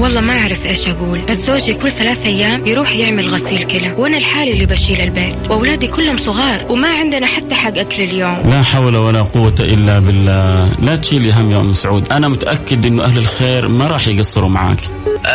والله ما أعرف إيش أقول بس زوجي كل ثلاث أيام يروح يعمل غسيل كلى وأنا الحالي اللي بشيل البيت وأولادي كلهم صغار وما عندنا حتى حق أكل اليوم. لا حول ولا قوة إلا بالله. لا تشيلي هم يا أم سعود. أنا متأكد إنه أهل الخير ما راح يقصروا معاك.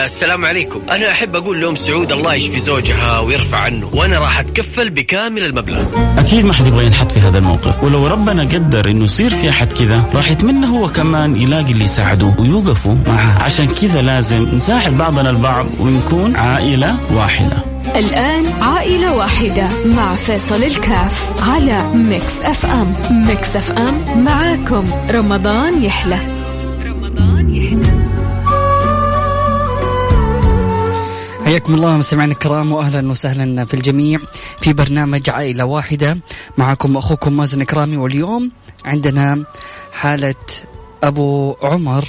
السلام عليكم. أنا أحب أقول لأم سعود الله يشفي زوجها ويرفع عنه وأنا راح أتكفل بكامل المبلغ. أكيد ما حد يبغى ينحط في هذا الموقف. ولو ربنا قدر إنه يصير في أحد كذا راح يتمنى هو كمان يلاقي اللي يساعده ويوقفوا معه. عشان كذا لازم نساعد بعضنا البعض ونكون عائلة واحدة. الآن عائلة واحدة مع فيصل الكاف على Mix FM Mix FM معاكم. رمضان يحلى. رمضان يحلى. حياكم الله مستمعينا الكرام واهلا وسهلا في الجميع في برنامج عائلة واحدة معكم أخوكم مازن كرامي واليوم عندنا حالة أبو عمر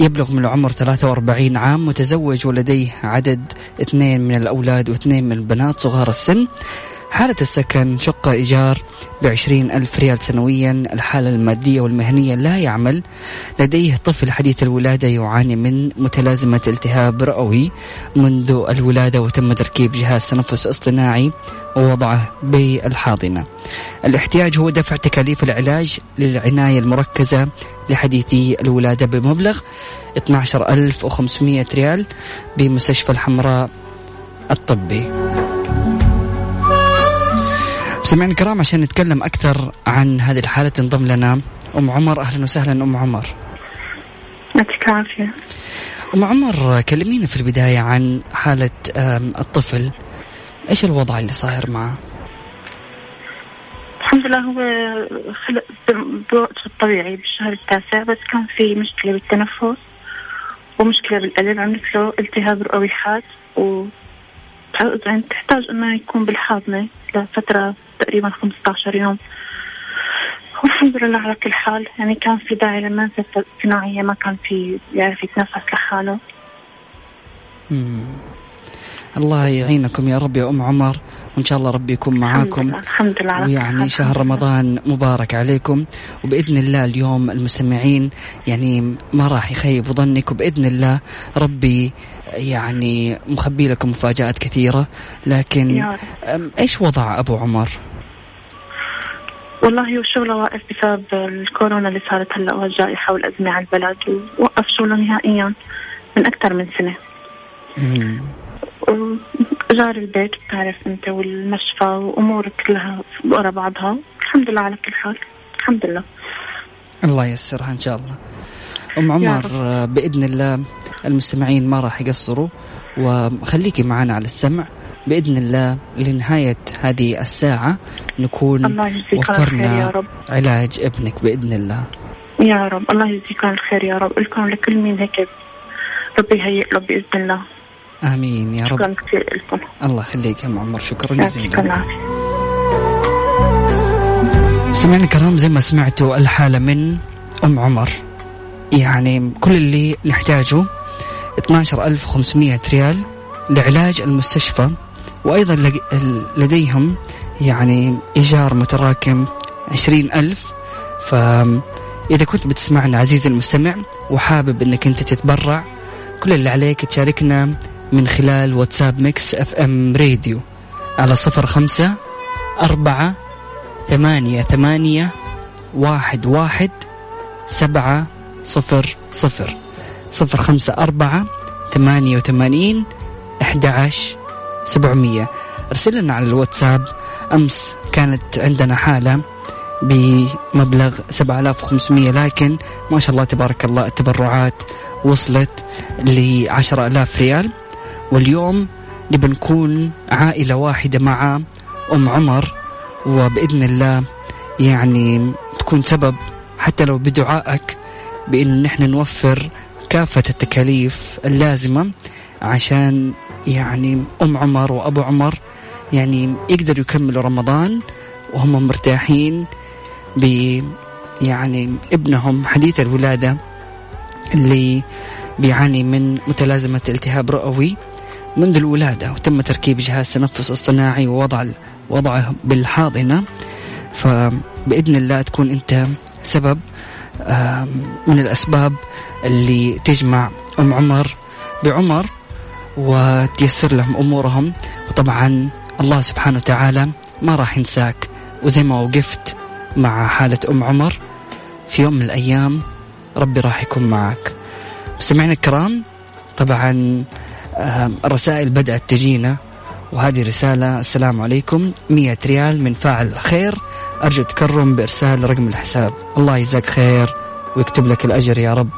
يبلغ من العمر 43 عام متزوج ولديه عدد اثنين من الأولاد واثنين من البنات صغار السن. حالة السكن شقة إيجار بعشرين ألف ريال سنويا. الحالة المادية والمهنية لا يعمل. لديه طفل حديث الولادة يعاني من متلازمة التهاب رئوي. منذ الولادة وتم تركيب جهاز تنفس اصطناعي ووضعه بالحاضنة. الاحتياج هو دفع تكاليف العلاج للعناية المركزة لحديثي الولادة بمبلغ 12500 ريال بمستشفى الحمراء الطبي. مستمعينا الكرام عشان نتكلم أكثر عن هذه الحالة تنضم لنا. أم عمر أهلا وسهلا. أم عمر. يعطيك العافية. أم عمر كلمينا في البداية عن حالة الطفل. إيش الوضع اللي صاير معه؟ الحمد لله هو خلق بوقته الطبيعي بالشهر التاسع بس كان في مشكلة بالتنفس ومشكلة بالقلب عملت له التهاب رئوي حاد و يعني تحتاج إنه يكون بالحاضنة لفترة تقريبا 15 يوم. والحمد لله على كل حال. يعني كان في داعي للمنزل الصناعية ما كان في يعرف يتنفس لحاله. الله يعينكم يا رب يا أم عمر. وإن شاء الله ربي يكون معاكم. الحمد لله ويعني شهر رمضان مبارك عليكم. وبإذن الله اليوم المستمعين يعني ما راح يخيبوا ظنك وبإذن الله ربي يعني مخبي لكم مفاجآت كثيرة. لكن إيش وضع أبو عمر؟ والله هو الشغل واقف بسبب الكورونا اللي صارت هلا والجائحه والازمه على البلد ووقف شغله نهائيا من أكثر من سنة. جار البيت بتعرف أنت والمشفى وأمور كلها ورا بعضها. الحمد لله على كل حال. الحمد لله. الله ييسرها إن شاء الله. أم عمر بإذن الله المستمعين ما راح يقصروا وخليكي معنا على السمع. بإذن الله لنهاية هذه الساعة نكون وفرنا يا رب. علاج ابنك بإذن الله. يا رب. الله يجزيكم الخير يا رب. لكم لكل مين هيك ربي يهيئ له بإذن الله. آمين يا رب. شكرا كثير لكم. الله يخليك يا ام عمر شكرا جزيلا. شكرا سمعنا الكرام زي ما سمعتوا الحالة من أم عمر. يعني كل اللي نحتاجه 12500 ريال لعلاج المستشفى وأيضا لديهم يعني إيجار متراكم 20000 فإذا كنت بتسمعنا عزيزي المستمع وحابب أنك أنت تتبرع كل اللي عليك تشاركنا من خلال واتساب Mix FM راديو على صفر خمسة أربعة ثمانية ثمانية واحد واحد سبعة صفر صفر. صفر خمسة أربعة ثمانية وثمانين أحد سبعمية. أرسل لنا على الواتساب. أمس كانت عندنا حالة بمبلغ 7500 لكن ما شاء الله تبارك الله التبرعات وصلت ل 10000 ريال. واليوم نبي نكون عائلة واحدة مع أم عمر وبإذن الله يعني تكون سبب حتى لو بدعائك بأن نحن نوفر كافة التكاليف اللازمة عشان يعني أم عمر وأبو عمر يعني يقدروا يكملوا رمضان وهم مرتاحين ب يعني ابنهم حديث الولادة اللي بيعاني من متلازمة التهاب رئوي. منذ الولادة وتم تركيب جهاز تنفس اصطناعي ووضع وضعه بالحاضنة. فبإذن الله تكون أنت سبب من الأسباب اللي تجمع أم عمر بعمر وتيسر لهم أمورهم. وطبعا الله سبحانه وتعالى ما راح ينساك. وزي ما وقفت مع حالة أم عمر في يوم من الأيام ربي راح يكون معك. مستمعينا الكرام طبعا الرسائل بدأت تجينا وهذه رسالة السلام عليكم مية ريال من فاعل خير أرجو تكرم بإرسال رقم الحساب. الله يجزاك خير ويكتب لك الأجر يا رب.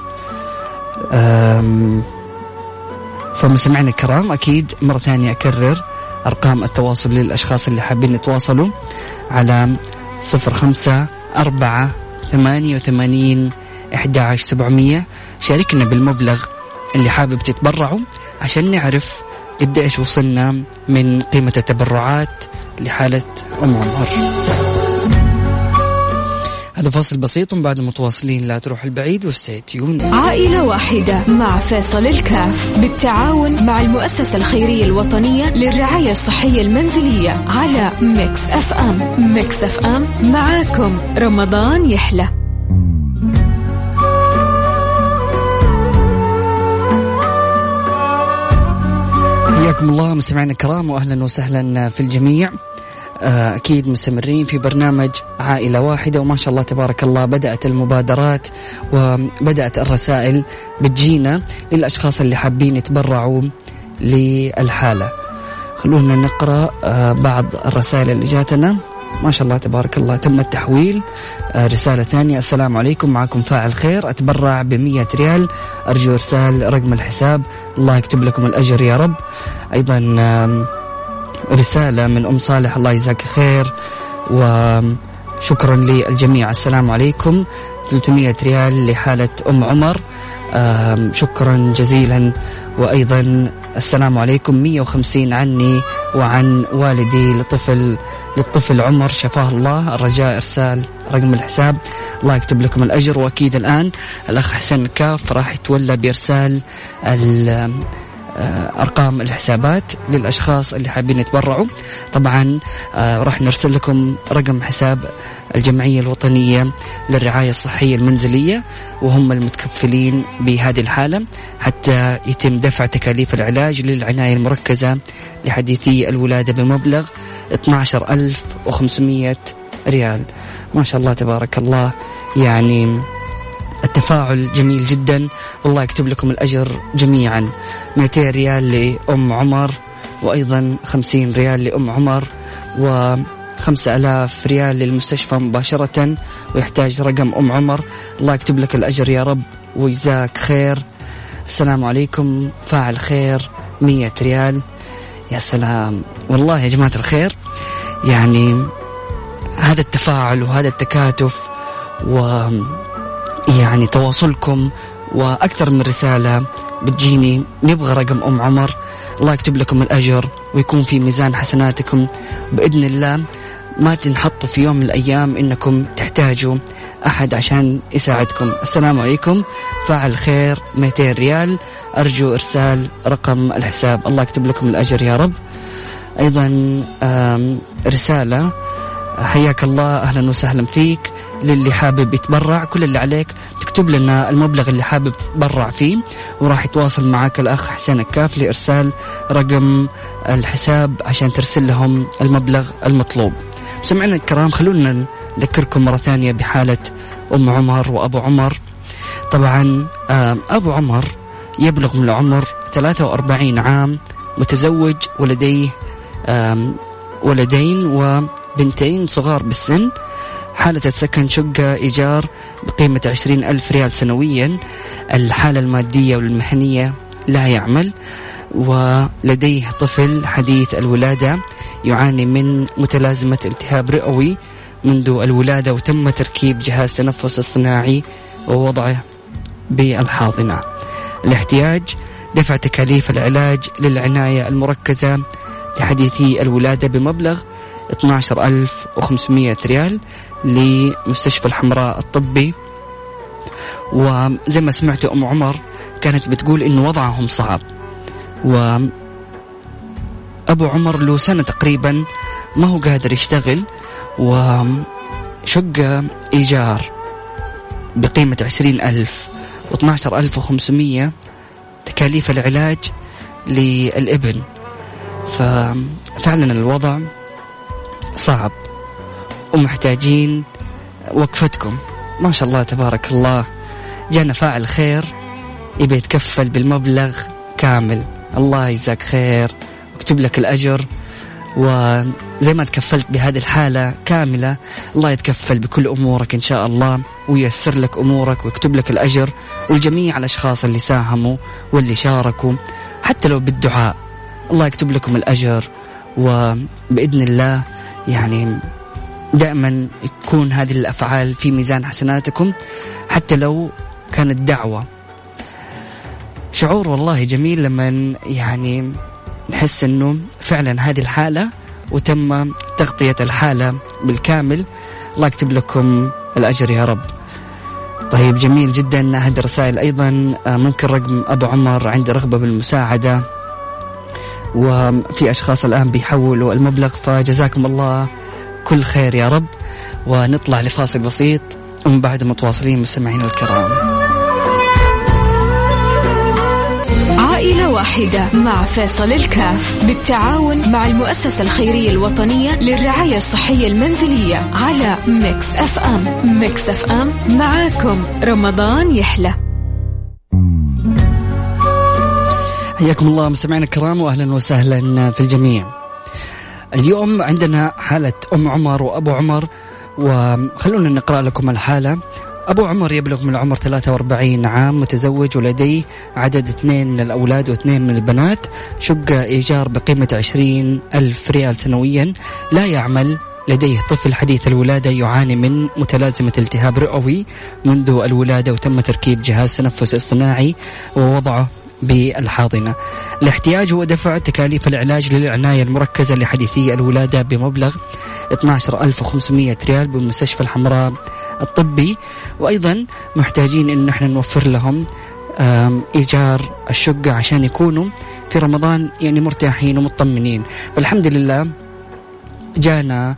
فمستمعينا الكرام أكيد مرة ثانية أكرر أرقام التواصل للأشخاص اللي حابين يتواصلوا على صفر خمسة أربعة ثمانية وثمانين إحدى سبعمية. شاركنا بالمبلغ اللي حابب تتبرعوا عشان نعرف قديش وصلنا من قيمة التبرعات لحالة أم عمر. هذا فاصل بسيط ومن بعد متواصلين. لا تروح بعيد و stay tuned عائلة واحدة مع فيصل الكاف بالتعاون مع المؤسسة الخيرية الوطنية للرعاية الصحية المنزلية على Mix FM Mix FM معاكم. رمضان يحلى. حياكم الله مستمعينا الكرام واهلا وسهلا في الجميع. آه، أكيد مستمرين في برنامج عائلة واحدة وما شاء الله تبارك الله بدأت المبادرات وبدأت الرسائل بتجينا للأشخاص اللي حابين يتبرعوا للحالة. خلونا نقرأ آه، بعض الرسائل اللي جاتنا. ما شاء الله تبارك الله تم التحويل. آه، رسالة ثانية السلام عليكم معكم فاعل خير. أتبرع بمية ريال أرجو إرسال رقم الحساب. الله يكتب لكم الأجر يا رب. أيضا رسالة من أم صالح الله يجزاك خير. وشكرا للجميع. السلام عليكم. 300 ريال لحالة أم عمر. شكرا جزيلا. وأيضا السلام عليكم. 150 عني وعن والدي لطفل للطفل عمر شفاه الله. الرجاء إرسال رقم الحساب. الله يكتب لكم الأجر. وأكيد الآن الأخ حسن كاف راح يتولى بإرسال آه، أرقام الحسابات للأشخاص اللي حابين يتبرعوا. طبعا آه، راح نرسل لكم رقم حساب الجمعية الوطنية للرعاية الصحية المنزلية وهم المتكفلين بهذه الحالة حتى يتم دفع تكاليف العلاج للعناية المركزة لحديثي الولادة بمبلغ 12500 ريال. ما شاء الله تبارك الله. يعني التفاعل جميل جدا. والله يكتب لكم الأجر جميعا. 200 ريال لأم عمر وأيضا 50 ريال لأم عمر و خمسة ألاف ريال للمستشفى مباشرة ويحتاج رقم أم عمر. الله يكتب لك الأجر يا رب ويجزاك خير. السلام عليكم. فاعل خير مية ريال. يا سلام. والله يا جماعة الخير يعني هذا التفاعل وهذا التكاتف و يعني تواصلكم وأكثر من رسالة. بتجيني نبغى رقم أم عمر. الله يكتب لكم الأجر ويكون في ميزان حسناتكم. بإذن الله ما تنحطوا في يوم من الأيام إنكم تحتاجوا أحد عشان يساعدكم. السلام عليكم. فاعل خير 200 ريال. أرجو إرسال رقم الحساب. الله يكتب لكم الأجر يا رب. أيضا رسالة حياك الله أهلا وسهلا فيك. للي حابب يتبرع كل اللي عليك تكتب لنا المبلغ اللي حابب تتبرع فيه وراح يتواصل معك الأخ حسين الكاف لإرسال رقم الحساب عشان ترسل لهم المبلغ المطلوب. سمعنا الكرام خلونا نذكركم مرة ثانية بحالة أم عمر وأبو عمر. طبعا أبو عمر يبلغ من العمر 43 عام متزوج ولديه ولدين وبنتين صغار بالسن. حالة السكن شقة إيجار بقيمة عشرين ألف ريال سنويا. الحالة المادية والمهنية لا يعمل ولديه طفل حديث الولادة يعاني من متلازمة التهاب رئوي منذ الولادة وتم تركيب جهاز تنفس الصناعي ووضعه بالحاضنة. الاحتياج دفع تكاليف العلاج للعناية المركزة لحديثي الولادة بمبلغ 12500 ريال لمستشفى الحمراء الطبي. وزي ما سمعتوا أم عمر كانت بتقول إنه وضعهم صعب. و أبو عمر له سنة تقريبا ما هو قادر يشتغل وشقة إيجار بقيمة عشرين ألف واثناشر ألف تكاليف العلاج للإبن. ففعلا الوضع صعب ومحتاجين وقفتكم. ما شاء الله تبارك الله. جانا فاعل خير يبي يتكفل بالمبلغ كامل. الله يجزاك خير واكتب لك الأجر. وزي ما تكفلت بهذه الحالة كاملة الله يتكفل بكل أمورك إن شاء الله وييسر لك أمورك ويكتب لك الأجر. والجميع الأشخاص اللي ساهموا واللي شاركوا حتى لو بالدعاء الله يكتب لكم الأجر. وبإذن الله يعني دائما يكون هذه الأفعال في ميزان حسناتكم حتى لو كانت دعوة. شعور والله جميل لما يعني نحس إنه فعلا هذه الحالة وتم تغطية الحالة بالكامل. الله يكتب لكم الأجر يا رب. طيب جميل جدا. هذه الرسائل أيضا آه، ممكن رقم أبو عمر عندي رغبة بالمساعدة. وفي أشخاص الآن بيحولوا المبلغ فجزاكم الله كل خير يا رب. ونطلع لفاصل بسيط ومن بعد متواصلين مستمعينا الكرام. عائلة واحدة مع فيصل الكاف بالتعاون مع المؤسسة الخيرية الوطنية للرعاية الصحية المنزلية على Mix FM. Mix FM معاكم رمضان يحلى. حياكم الله مستمعينا الكرام واهلا وسهلا في الجميع. اليوم عندنا حالة أم عمر وأبو عمر وخلونا نقرأ لكم الحالة. أبو عمر يبلغ من العمر 43 عام متزوج ولديه عدد اثنين من الأولاد واثنين من البنات شقة إيجار بقيمة 20 ألف ريال سنويا لا يعمل لديه طفل حديث الولادة يعاني من متلازمة التهاب رئوي منذ الولادة وتم تركيب جهاز تنفس اصطناعي ووضعه بالحاضنة. الاحتياج هو دفع تكاليف العلاج للعناية المركزة لحديثي الولادة بمبلغ 12500 ريال بمستشفى الحمراء الطبي. وأيضا محتاجين أن نحن نوفر لهم إيجار الشقة عشان يكونوا في رمضان يعني مرتاحين ومطمنين. فالحمد لله جانا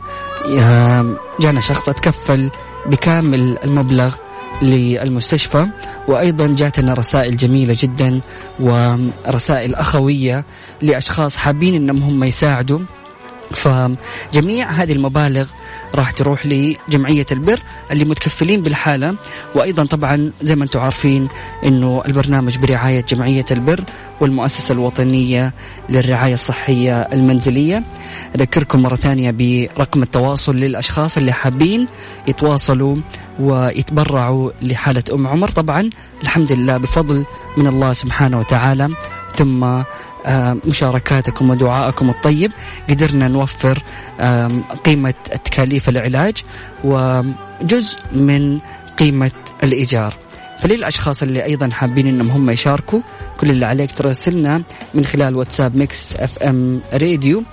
جانا شخص أتكفل بكامل المبلغ للمستشفى وأيضا جاتنا رسائل جميلة جدا ورسائل أخوية لأشخاص حابين إنهم هم يساعدوا. فجميع هذه المبالغ راح تروح لجمعية البر اللي متكفلين بالحالة. وأيضا طبعا زي ما أنتم عارفين أنه البرنامج برعاية جمعية البر والمؤسسة الوطنية للرعاية الصحية المنزلية. أذكركم مرة ثانية برقم التواصل للأشخاص اللي حابين يتواصلوا ويتبرعوا لحالة أم عمر. طبعا الحمد لله بفضل من الله سبحانه وتعالى. ثم مشاركاتكم ودعائكم الطيب. قدرنا نوفر قيمة تكاليف العلاج وجزء من قيمة الإيجار. فللأشخاص اللي أيضا حابين أنهم هم يشاركوا كل اللي عليك تراسلنا من خلال واتساب Mix FM راديو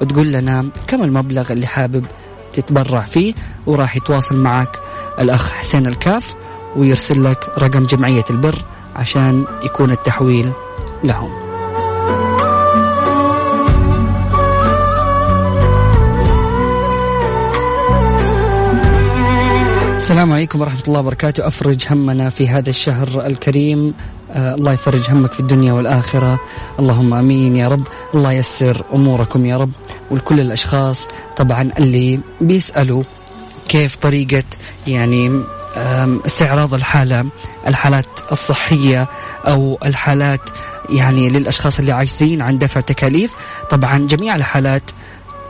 وتقول لنا كم المبلغ اللي حابب تتبرع فيه وراح يتواصل معك الأخ حسين الكاف ويرسل لك رقم جمعية البر عشان يكون التحويل لهم. السلام عليكم ورحمة الله وبركاته. أفرج همنا في هذا الشهر الكريم. آه الله يفرج همك في الدنيا والآخرة. اللهم أمين يا رب. الله يسر أموركم يا رب. ولكل الأشخاص طبعا اللي بيسألوا كيف طريقة يعني استعراض الحالة الحالات الصحية أو الحالات يعني للأشخاص اللي عاجزين عن دفع تكاليف. طبعا جميع الحالات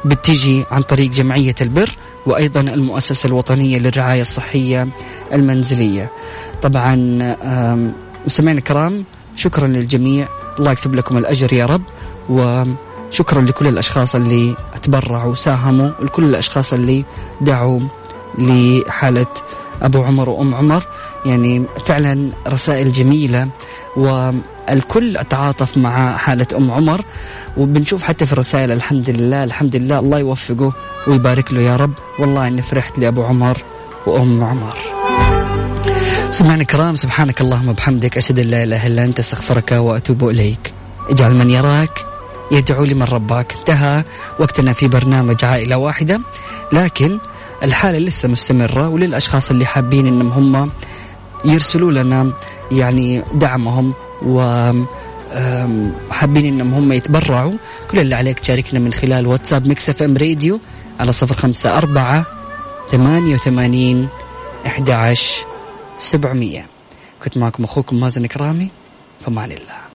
بتيجي عن طريق جمعية البر. وأيضا المؤسسة الوطنية للرعاية الصحية المنزلية. طبعا مستمعينا الكرام شكرا للجميع. الله يكتب لكم الأجر يا رب وشكرا لكل الأشخاص اللي تبرعوا وساهموا ولكل الأشخاص اللي دعوا لحالة أبو عمر وأم عمر. يعني فعلا رسائل جميلة والكل تعاطف مع حالة أم عمر وبنشوف حتى في الرسائل الحمد لله الحمد لله الله يوفقه ويبارك له يا رب. والله إني فرحت لأبو عمر وأم عمر. سمعنا الكرام سبحانك اللهم وبحمدك أشهد أن لا إله إلا أنت أستغفرك وأتوب إليك. اجعل من يراك يدعو لمن رباك. انتهى وقتنا في برنامج عائلة واحدة لكن الحالة لسه مستمرة وللأشخاص اللي حابين أنهم هم يرسلوا لنا يعني دعمهم و حابين إنهم هم يتبرعوا. كل اللي عليك تشاركنا من خلال واتساب Mix FM راديو على صفر خمسة أربعة ثمانية وثمانين أحد عشر سبعمية. كنت معكم أخوكم مازن كرامي فمان الله